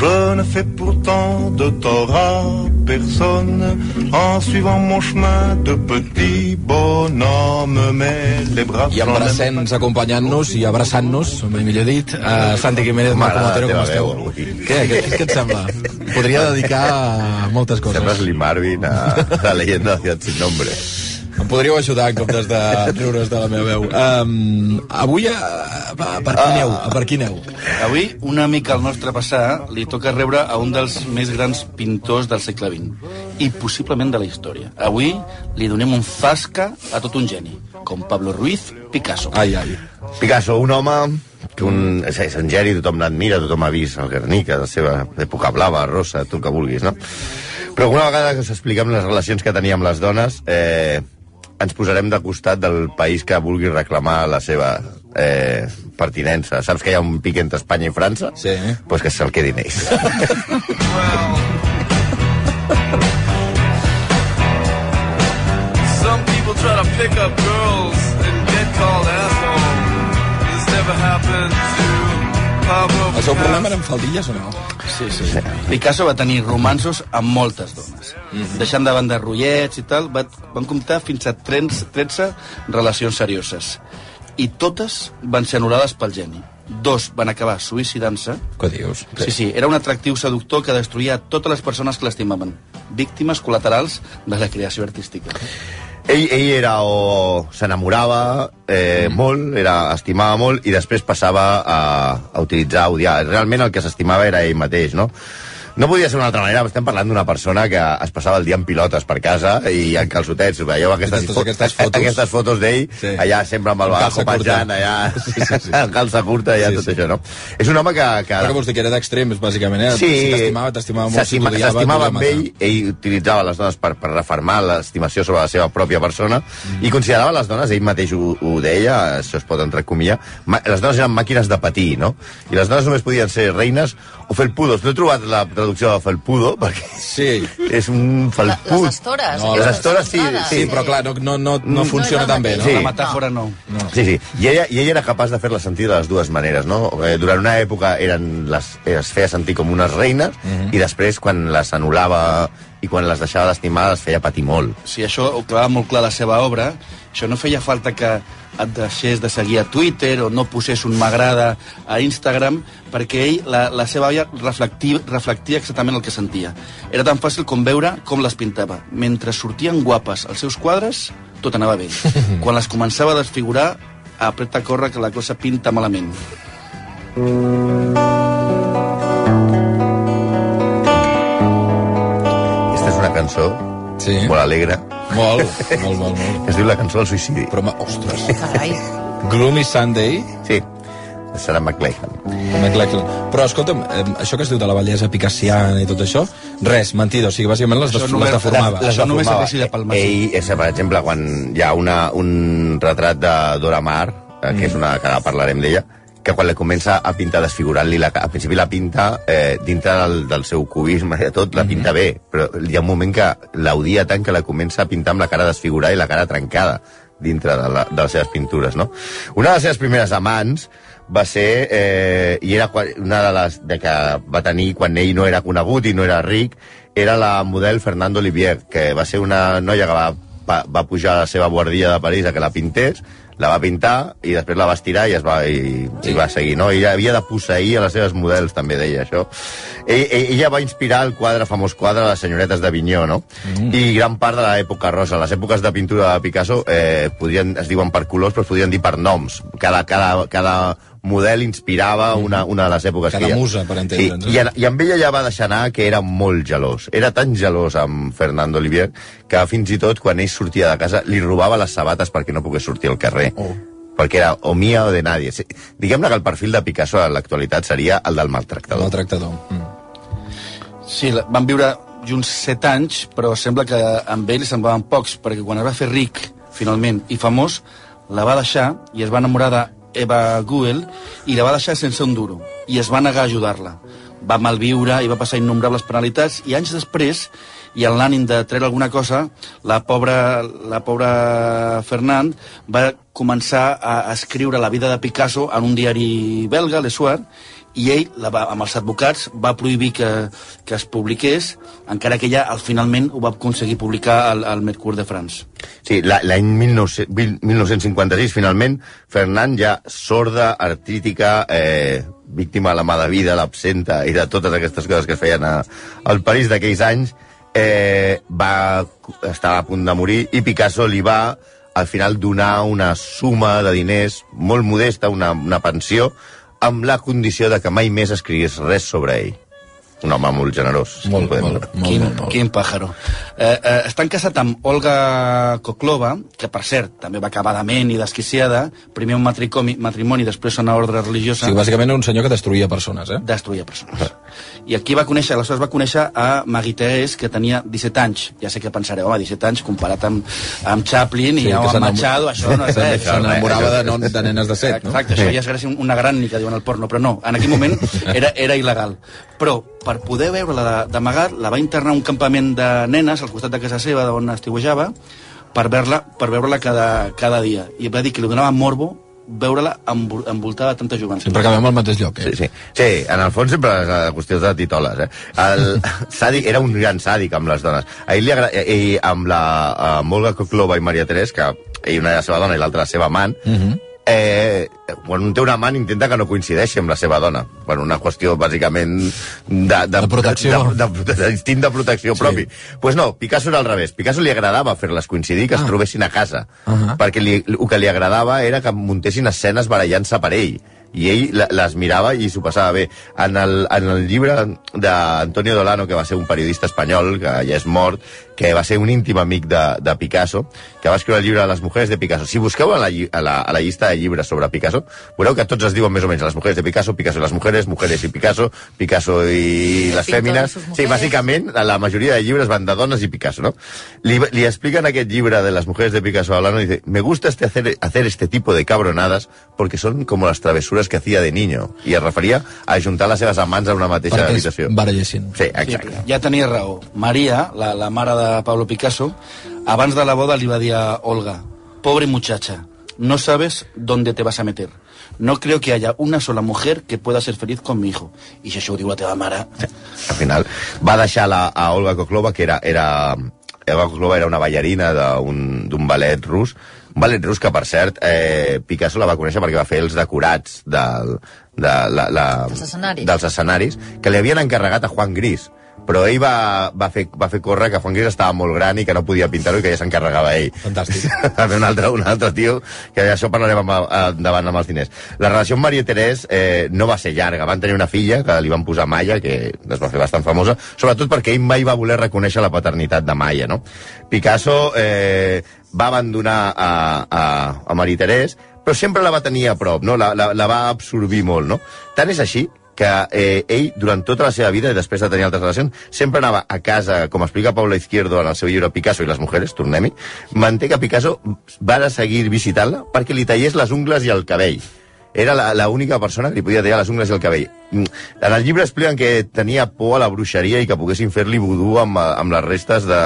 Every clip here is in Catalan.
Je ne fais pourtant de tort à personne en suivant mon chemin de petit bonhomme, mais les bras I abracent-nos, acompanyant-nos i abraçant-nos, millor dit, a Santi Jiménez, Marco Mare Matero, de com la esteu? Què, què, què et sembla? Podria dedicar a moltes coses. Sembles Lee Marvin a, a Leyenda de Sin Nombre. Em podríeu ajudar en comptes de riure's de la meva veu. Um, avui, a, a, per qui aneu? A per qui aneu? Avui, una mica al nostre passar, li toca rebre a un dels més grans pintors del segle XX i possiblement de la història. Avui li donem un zasca a tot un geni, com Pablo Ruiz Picasso. Ai, ai. Picasso, un home que un, és, és un geni, tothom l'admira, tothom ha vist el Guernica, la seva època blava, rosa, el que vulguis, no? Però alguna vegada que us expliquem les relacions que tenia amb les dones, eh, ens posarem de costat del país que vulgui reclamar la seva eh, pertinença. Saps que hi ha un pic entre Espanya i França? Sí. Pues que se'l quedin ells. Some people try to pick up girls and get called asshole. This never happened to Pablo El seu problema eren faldilles o no? Sí, sí. Picasso va tenir romansos amb moltes dones. Deixant de banda rotllets i tal, va, van comptar fins a 13, 13 relacions serioses. I totes van ser anul·lades pel geni. Dos van acabar suïcidant-se. Què dius? Sí, sí, era un atractiu seductor que destruïa totes les persones que l'estimaven. Víctimes col·laterals de la creació artística. Ell, ell era o s'enamorava eh, molt, era, estimava molt i després passava a, a utilitzar, a odiar. Realment el que s'estimava era ell mateix, no? No podia ser d'una altra manera, estem parlant d'una persona que es passava el dia en pilotes per casa i en calçotets, veieu aquestes, Aquestes- aquestes fotos. aquestes fotos d'ell, Sí. allà sempre amb el bagajo curta. penjant, allà, Sí, sí, sí. calça curta, allà, Sí, tot sí. això, no? És un home que... que Però què vols dir, que era d'extrems, bàsicament, eh? Sí, Si t'estimava, t'estimava molt, si amb ell, ell utilitzava les dones per, per reformar l'estimació sobre la seva pròpia persona mm. i considerava les dones, ell mateix ho, ho deia, això es pot entrecomillar, les dones eren màquines de patir, no? I les dones només podien ser reines o felpudos. No he trobat la traducció de felpudo, perquè Sí. és un felpud. Les estores. No, les estores sí, entrades. Sí, però clar, no, no, no, no Mm. funciona No tan bé, no? Sí. La metàfora no. Sí, sí. I ella, I ella era capaç de fer-la sentir de les dues maneres, no? Eh, durant una època eren les, es feia sentir com unes reines Mhm. i després, quan les anul·lava i quan les deixava d'estimar, les feia patir molt. Si això ho clavava molt clar la seva obra, això no feia falta que et deixés de seguir a Twitter o no posés un m'agrada a Instagram, perquè ell, la, la seva àvia, reflectia, reflectia exactament el que sentia. Era tan fàcil com veure com les pintava. Mentre sortien guapes els seus quadres, tot anava bé. Quan les començava a desfigurar, apreta a córrer que la cosa pinta malament. Aquesta és una cançó Sí. molt alegre, Molt, molt, molt, molt. es diu La cançó del suïcidi. Però, ma- ostres, Carai. Gloomy Sunday, Sí, de Sarah McLachlan. McLachlan. Però, escolta'm, eh, això que es diu de la bellesa picassiana i tot això, res, mentida, o sigui, bàsicament les, Això des, les deformava. les- Això només s'aprecia pel Magí. Ell, és, per exemple, quan hi ha una, un retrat de Dora Maar, eh, que és una que ara parlarem d'ella, que quan li comença a pintar desfigurant-li la al principi la pinta eh, dintre del, del seu cubisme i de tot, la pinta bé, però hi ha un moment que l'odia tant que la comença a pintar amb la cara desfigurada i la cara trencada dintre de, la, de les seves pintures, no? Una de les seves primeres amants va ser, eh, i era una de les de que va tenir quan ell no era conegut i no era ric, era la model Fernando Olivier, que va ser una noia que va, va, va pujar a la seva guardia de París a que la pintés, la va pintar i després la va estirar i es va, i, sí. i va seguir, no? Ella havia de posseir a les seves models, també deia això. Ell, ell- ella va inspirar el quadre, famós quadre, les senyoretes d'Avinyó, no? Mm. I gran part de l'època rosa. Les èpoques de pintura de Picasso eh, podrien, es diuen per colors, però es podrien dir per noms. Cada, cada, cada model inspirava una, una de les èpoques Cada que ha. musa, per entendre'ns, Sí, i, en- I amb ella ja va deixar anar que era molt gelós. Era tan gelós amb Fernando Olivier que fins i tot quan ell sortia de casa li robava les sabates perquè no pogués sortir al carrer. Oh. Perquè era o mia o de nadie. Sí, Diguem-ne que el perfil de Picasso en l'actualitat seria el del El maltractador. maltractador. Mm. Sí, van viure junts 7 anys, però sembla que amb ell van pocs, perquè quan es va fer ric, finalment, i famós, la va deixar i es va enamorar d'Eva Guel i la va deixar sense un duro, i es va negar a ajudar-la. Va malviure i va passar innombrables penalitats, i anys després, i en l'ànim de treure alguna cosa, la pobra, la pobra Fernand va començar a escriure la vida de Picasso en un diari belga, Le Soir, i ell, la va, amb els advocats, va prohibir que, que es publiqués, encara que ella al finalment ho va aconseguir publicar al, al Mercure de France. Sí, la- l'any 1900 1956, finalment, Fernand ja sorda, artrítica, eh, víctima de la mà de vida, l'absenta i de totes aquestes coses que es feien a, al París d'aquells anys, eh, va estar a punt de morir i Picasso li va al final donar una suma de diners molt modesta, una, una pensió, amb la condició de que mai més escrigués res sobre ell. Un home molt generós. si Molt, podem molt, dir. molt, quin, molt, molt. quin pàjaro. Eh, eh, estan casat amb Olga Koklova, que per cert també va acabar dement i desquiciada, primer un matricomि, matrimoni, després una ordre religiosa, Sí, bàsicament un senyor que destruïa persones, eh? destruïa persones. I aquí va conèixer, aleshores va conèixer a Thérèse, que tenia 17 anys. Ja sé que pensareu, home, 17 anys comparat amb, amb Chaplin Sí, i amb Machado, això no és res. S'enamorava de, non- de nenes de set, no? Exacte, això ja és una gran ni que diuen el porno, però no, en aquell moment era, era il·legal. Però per poder veure-la de- d'amagat, la va internar a un campament de nenes al costat de casa seva, on estiuejava, per veure-la per veure cada, cada dia. I va dir que li donava morbo veure-la envol- envoltada de tanta joventut. Sempre acabem al mateix lloc, eh? Sí, sí. Sí, en el fons sempre la qüestió de titoles, eh? El sàdic era un gran sàdic amb les dones. A ell li agra... ell, amb la amb Olga Koklova i Maria Teresa, que ell una era la seva dona i l'altra la seva amant, Mhm. Eh, quan un té un amant intenta que no coincideixi amb la seva dona. Bueno, una qüestió, bàsicament, de, de, De protecció. De, de, de, de, d'instint de protecció Sí. propi. Pues no, Picasso era al revés. Picasso li agradava fer-les coincidir, que es trobessin a casa. Ah. Perquè li, el que li agradava era que muntessin escenes barallant-se per ell i ell le- les mirava i s'ho passava bé. En el, en el llibre d'Antonio Dolano, que va ser un periodista espanyol, que ja és mort, que va ser un íntim amic de, de Picasso, que va escriure el llibre Les mujeres de Picasso. Si busqueu a la, a, la, a la llista de llibres sobre Picasso, veureu que tots es diuen més o menys Les mujeres de Picasso, Picasso i les mujeres, Mujeres i Picasso, Picasso i les i fèmines... Sí, bàsicament, la majoria de llibres van de dones i Picasso, ¿no? Li, li expliquen aquest llibre de las mujeres de Picasso hablando y dice, me gusta este hacer, hacer este tipo de cabronadas porque son como las travesuras que hacía de niño. I es referia a juntar les seves amants en una mateixa Perquè habitació. barallessin. Sí, Sí, exacte. ja tenia raó. Maria, la, la mare de Pablo Picasso, abans de la boda li va dir a Olga, pobre muchacha, no sabes dónde te vas a meter. No creo que haya una sola mujer que pueda ser feliz con mi hijo. I si això ho diu la teva mare... Al final va deixar la, a Olga Koklova, que era, era Olga Koklova era una ballarina d'un d'un ballet rus, ballet rus que, per cert, eh, Picasso la va conèixer perquè va fer els decorats del, de, la, la, Dels escenaris. dels escenaris que li havien encarregat a Juan Gris però ell va, va, fer, va fer córrer que Juan Gris estava molt gran i que no podia pintar-ho i que ja s'encarregava ell. Fantàstic. També un altre, un altre tio, que d'això parlarem amb, eh, davant amb els diners. La relació amb Maria Terès eh, no va ser llarga. Van tenir una filla que li van posar Maya, que es va fer bastant famosa, sobretot perquè ell mai va voler reconèixer la paternitat de Maya, no? Picasso eh, va abandonar a, a, a Maria Terès, però sempre la va tenir a prop, no? La, la, la va absorbir molt, no? Tant és així que eh, ell, durant tota la seva vida, i després de tenir altres relacions, sempre anava a casa, com explica Paula Izquierdo en el seu llibre Picasso i les mujeres, tornem-hi, manté que Picasso va de seguir visitant-la perquè li tallés les ungles i el cabell. Era la, la única persona que li podia tallar les ungles i el cabell. Mm, En el llibre expliquen que tenia por a la bruixeria i que poguessin fer-li vudú amb, amb les restes de,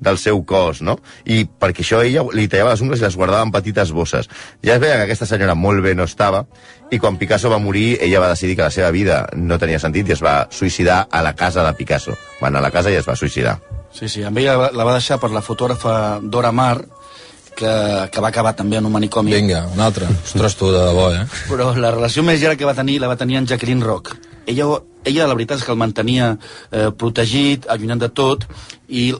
del seu cos, no? I perquè això ella li tallava les ungles i les guardava en petites bosses. Ja es veia que aquesta senyora molt bé no estava i quan Picasso va morir ella va decidir que la seva vida no tenia sentit i es va suïcidar a la casa de Picasso. Va anar a la casa i es va suïcidar. Sí, sí, amb ella la, va deixar per la fotògrafa Dora Maar, que, que va acabar també en un manicomi. Vinga, un altre. Ostres, tu, de debò, eh? Però la relació més llarga que va tenir la va tenir amb Jacqueline Rock. Ella, ella la veritat és que el mantenia eh, protegit, allunyant de tot, i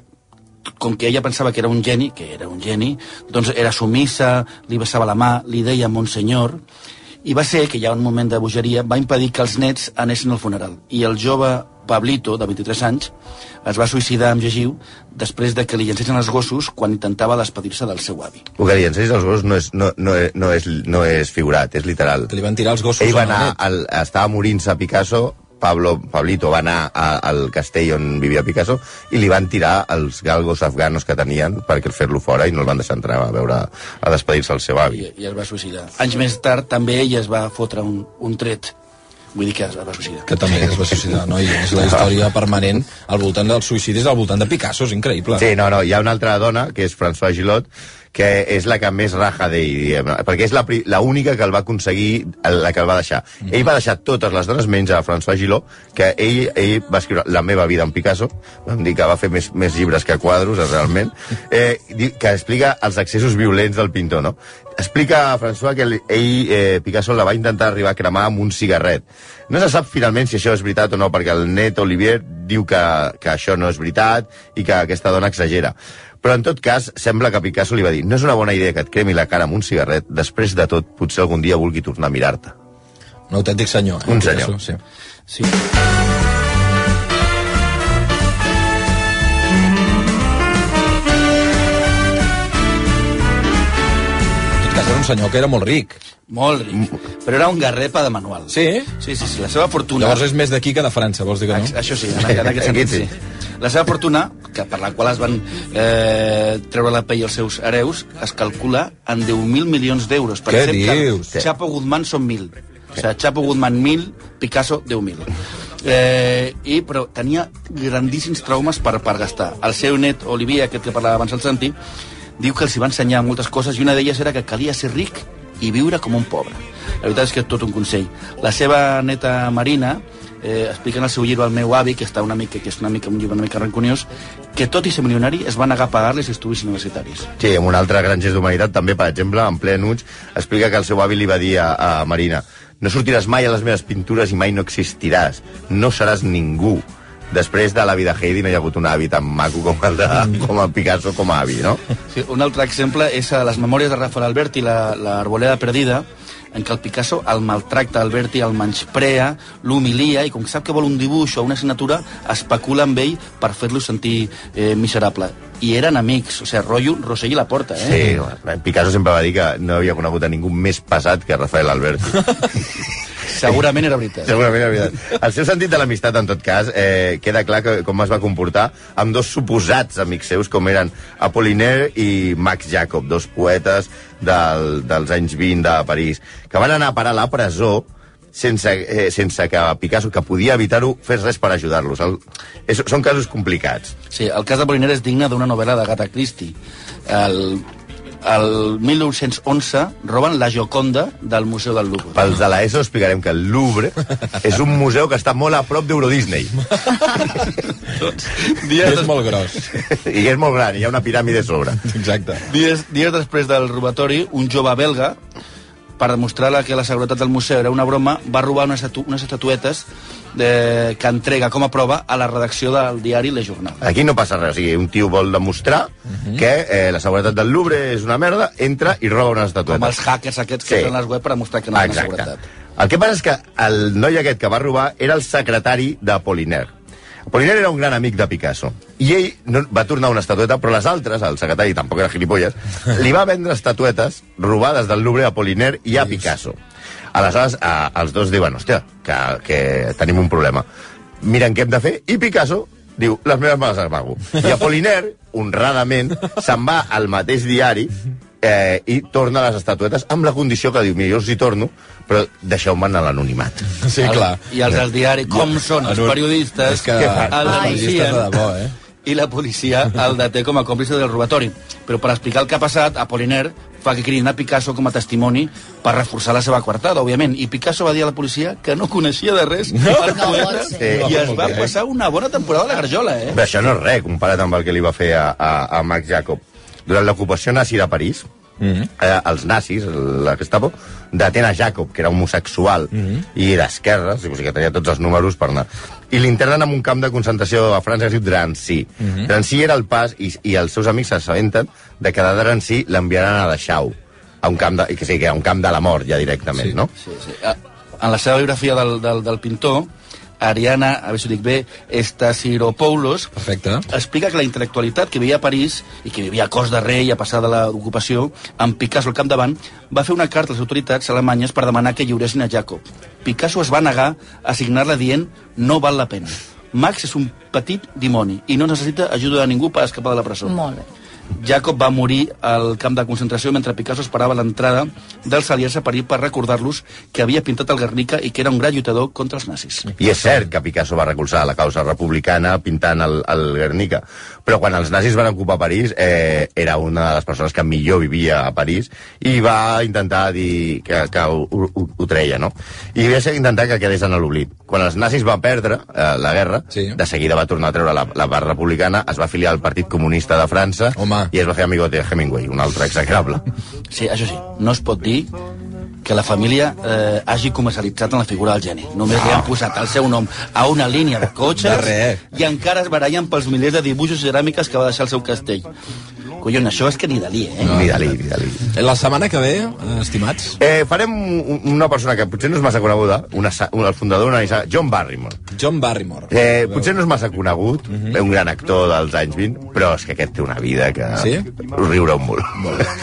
com que ella pensava que era un geni, que era un geni, doncs era sumissa, li besava la mà, li deia Monsenyor, i va ser que hi ha un moment de bogeria va impedir que els nets anessin al funeral. I el jove Pablito, de 23 anys, es va suïcidar amb llegiu després de que li llencessin els gossos quan intentava despedir-se del seu avi. El que li ensenyes als gossos no és, no, no, és- no, és, no és figurat, és literal. Que li van tirar els gossos Ell va anar, al, estava morint-se a Picasso, Pablo Pablito va anar a, al castell on vivia Picasso i li van tirar els galgos afganos que tenien perquè fer-lo fora i no el van deixar entrar a veure a despedir-se al seu avi. I, i es va suïcidar. Anys més tard també ell es va fotre un, un tret. Vull dir que es va suïcidar. Que també es va suïcidar, no? I és la història permanent al voltant dels suïcidis, al voltant de Picasso, és increïble. Sí, no, no, hi ha una altra dona, que és François Gillot, que és la que més raja d'ell, diguem, perquè és la, pri- la única que el va aconseguir, la que el va deixar. Mm. Ell va deixar totes les dones, menys a François Gillot, que ell, ell va escriure La meva vida en Picasso, vam dir que va fer més, més llibres que quadros, realment, eh, que explica els excessos violents del pintor, no? Explica a François que ell, eh, Picasso la va intentar arribar a cremar amb un cigarret. No se sap finalment si això és veritat o no, perquè el net Olivier diu que, que això no és veritat i que aquesta dona exagera. Però en tot cas, sembla que Picasso li va dir no és una bona idea que et cremi la cara amb un cigarret, després de tot, potser algun dia vulgui tornar a mirar-te. Un autèntic senyor. Eh? Un senyor. Picasso, Sí. Sí. En tot cas, era un senyor que era molt ric. Molt ric. Però era un garrepa de manual. Sí? Sí, sí, sí. La seva fortuna... Llavors és més d'aquí que de França, vols dir que no? Això sí, en, en aquest sentit sí. La seva fortuna, que per la qual es van eh, treure la pell els seus hereus, es calcula en 10.000 milions d'euros. Per Què exemple, dius? Chapo Guzmán són 1.000. O sigui, Chapo Guzmán 1.000, Picasso 10.000. Eh, i, però tenia grandíssims traumes per, per gastar. El seu net, Olivier, aquest que parlava abans el Santi, diu que els hi va ensenyar moltes coses i una d'elles era que calia ser ric i viure com un pobre. La veritat és que és tot un consell. La seva neta Marina eh, explica en el seu llibre El meu avi, que està una mica, que és una mica un llibre una mica rancuniós, que tot i ser milionari es va negar a pagar-li els estudis universitaris. Sí, amb un altre gran gest d'humanitat, també, per exemple, en ple Nuig, explica que el seu avi li va dir a, a Marina no sortiràs mai a les meves pintures i mai no existiràs. No seràs ningú. Després de l'avi de Heidi no hi ha hagut un avi tan maco com el, de, com el Picasso com a avi, no? Sí, un altre exemple és a les memòries de Rafael Alberti, la- l'Arboleda perdida, en què el Picasso el maltracta Alberti, el menysprea, l'humilia, i com que sap que vol un dibuix o una assignatura, especula amb ell per fer-lo sentir eh, miserable. I eren amics, o sigui, rotllo Rossell i la porta, eh? Sí, Picasso sempre va dir que no havia conegut a ningú més pesat que Rafael Alberti. Segurament era veritat. Segurament és veritat. El seu sentit de l'amistat, en tot cas, eh, queda clar que, com es va comportar amb dos suposats amics seus, com eren Apollinaire i Max Jacob, dos poetes del, dels anys 20 de París, que van anar a parar a la presó sense, eh, sense que Picasso, que podia evitar-ho, fes res per ajudar-los. Són casos complicats. Sí, el cas de Poliner és digne d'una novel·la d'Agatha Christie. El, el 1911 roben la Gioconda del Museu del Louvre. Pels de l'ESO explicarem que el Louvre és un museu que està molt a prop d'Euro Disney. I Dies, és des... molt gros. I és molt gran, i hi ha una piràmide a sobre. Exacte. dies, dies després del robatori, un jove belga, per demostrar que la seguretat del museu era una broma, va robar unes, estatu unes estatuetes de, que entrega com a prova a la redacció del diari Le Journal. Aquí no passa res, o sigui, un tio vol demostrar que eh, la seguretat del Louvre és una merda, entra i roba unes Com estatuetes. els hackers aquests que Sí. entren a les web per demostrar que no tenen Exacte. seguretat. El que passa és que el noi aquest que va robar era el secretari d'Apollinaire. Apollinaire era un gran amic de Picasso. I ell no, va tornar una estatueta, però les altres, el secretari tampoc era gilipolles, li va vendre estatuetes robades del Louvre a Apollinaire i a Picasso. Aleshores, a, els dos diuen, hòstia, que, que tenim un problema. Miren què hem de fer, i Picasso diu, les meves me les amago. I Apollinaire, honradament, se'n va al mateix diari eh, i torna les estatuetes amb la condició que diu, mira, jo els hi torno, però deixeu-me en l'anonimat. Sí, clar. I els del diari, com són els periodistes, És que el els periodistes de debò, eh? I la policia el deté com a còmplice del robatori. Però per explicar el que ha passat, Apollinaire fa que cridin a Picasso com a testimoni per reforçar la seva coartada, òbviament. I Picasso va dir a la policia que no coneixia de res no, el No poeta i es va passar una bona temporada a la Garjola, eh? Bé, això no és res comparat amb el que li va fer a, a, a Max Jacob. Durant l'ocupació nazi de París, mm -hmm. eh, els nazis, la Gestapo, detén a Jacob, que era homosexual, mm -hmm. i d'esquerra, o sigui que tenia tots els números per anar. I l'internen en un camp de concentració a França que es diu Drancy. Mm -hmm. Drancy era el pas, i, i els seus amics s'assabenten de que de Drancy l'enviaran a Dachau, a un camp de, que sí, que a un camp de la mort ja directament, Sí. no? Sí, sí. Ah, En la seva biografia del, del, del pintor Ariana, a veure si ho dic bé, Estasiropoulos, Perfecte. explica que la intel·lectualitat que vivia a París i que vivia a Cos de Rei a passar de l'ocupació, amb Picasso al capdavant, va fer una carta a les autoritats alemanyes per demanar que lliuressin a Jacob. Picasso es va negar a signar-la dient no val la pena. Max és un petit dimoni i no necessita ajuda de ningú per escapar de la presó. Molt bé. Jacob va morir al camp de concentració mentre Picasso esperava l'entrada dels aliats a París per recordar-los que havia pintat el Guernica i que era un gran lluitador contra els nazis. I és cert que Picasso va recolzar la causa republicana pintant el, el Guernica, però quan els nazis van ocupar París eh, era una de les persones que millor vivia a París i va intentar dir que, que ho, ho, ho treia, no? I va ser intentar que quedés en l'oblit. Quan els nazis van perdre eh, la guerra, Sí. de seguida va tornar a treure la, la part republicana, es va afiliar al Partit Comunista de França Home. I es va fer amigo de Hemingway, un altre execrable. Sí, això sí, no es pot dir que la família eh, hagi comercialitzat en la figura del geni. Només li han posat el seu nom a una línia de cotxes De i encara es barallen pels milers de dibuixos i ceràmiques que va deixar el seu castell. Collons, això és que ni Dalí, eh? Ni Dalí, ni Dalí. La setmana que ve, eh, estimats, Eh, farem un- una persona que potser no és massa coneguda, una, un, el fundador d'una saga, John Barrymore. John Barrymore. Eh, potser no és massa conegut, un gran actor dels anys 20, però és que aquest té una vida que Sí? us riureu molt.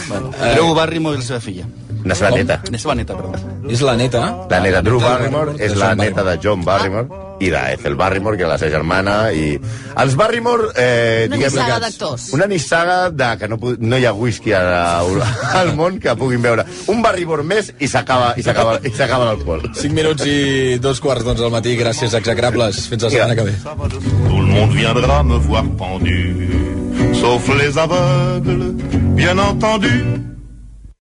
Bueno, Drew Barrymore i la seva filla. La seva neta. La seva neta, perdó. És la neta. La neta Drew Barrymore és la neta de John Barrymore i d'Ethel Barrymore, que és la seva germana, i els Barrymore... Eh, Una diguem- nissaga d'actors. Una nissaga de que no, no hi ha whisky a, al món que puguin veure. Un Barrymore més i s'acaba i s'acaba i s'acaba l'alcohol. 5 minuts i dos quarts d'onze al matí. Gràcies, execrables. Fins la setmana que ve. Tout le monde viendra me voir pendu, sauf les aveugles, bien entendu.